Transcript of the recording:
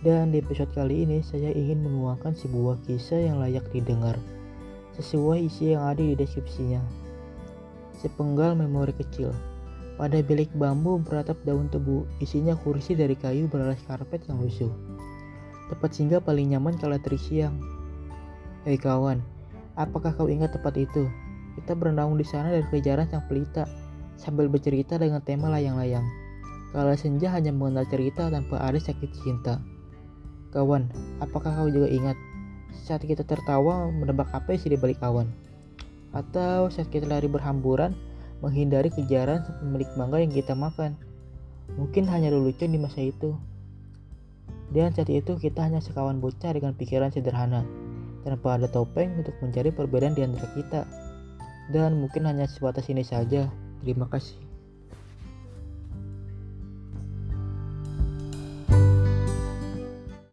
Dan di episode kali ini saya ingin menuangkan sebuah kisah yang layak didengar sesuai isi yang ada di deskripsinya. Sepenggal memori kecil. Pada bilik bambu beratap daun tebu, isinya kursi dari kayu beralas karpet yang lusuh. Tempat singgah paling nyaman kala terik siang. Hei kawan, apakah kau ingat tempat itu? Kita berenang di sana dari kejaran sang pelita, sambil bercerita dengan tema layang-layang. Kala senja hanya mengenal cerita tanpa ada sakit cinta. Kawan, apakah kau juga ingat saat kita tertawa menebak apa isi di balik awan? Atau saat kita lari berhamburan menghindari kejaran pemilik mangga yang kita makan? Mungkin hanya lelucon di masa itu. Dan saat itu kita hanya sekawan bocah dengan pikiran sederhana, tanpa ada topeng untuk mencari perbedaan di antara kita. Dan mungkin hanya sebatas ini saja. Terima kasih.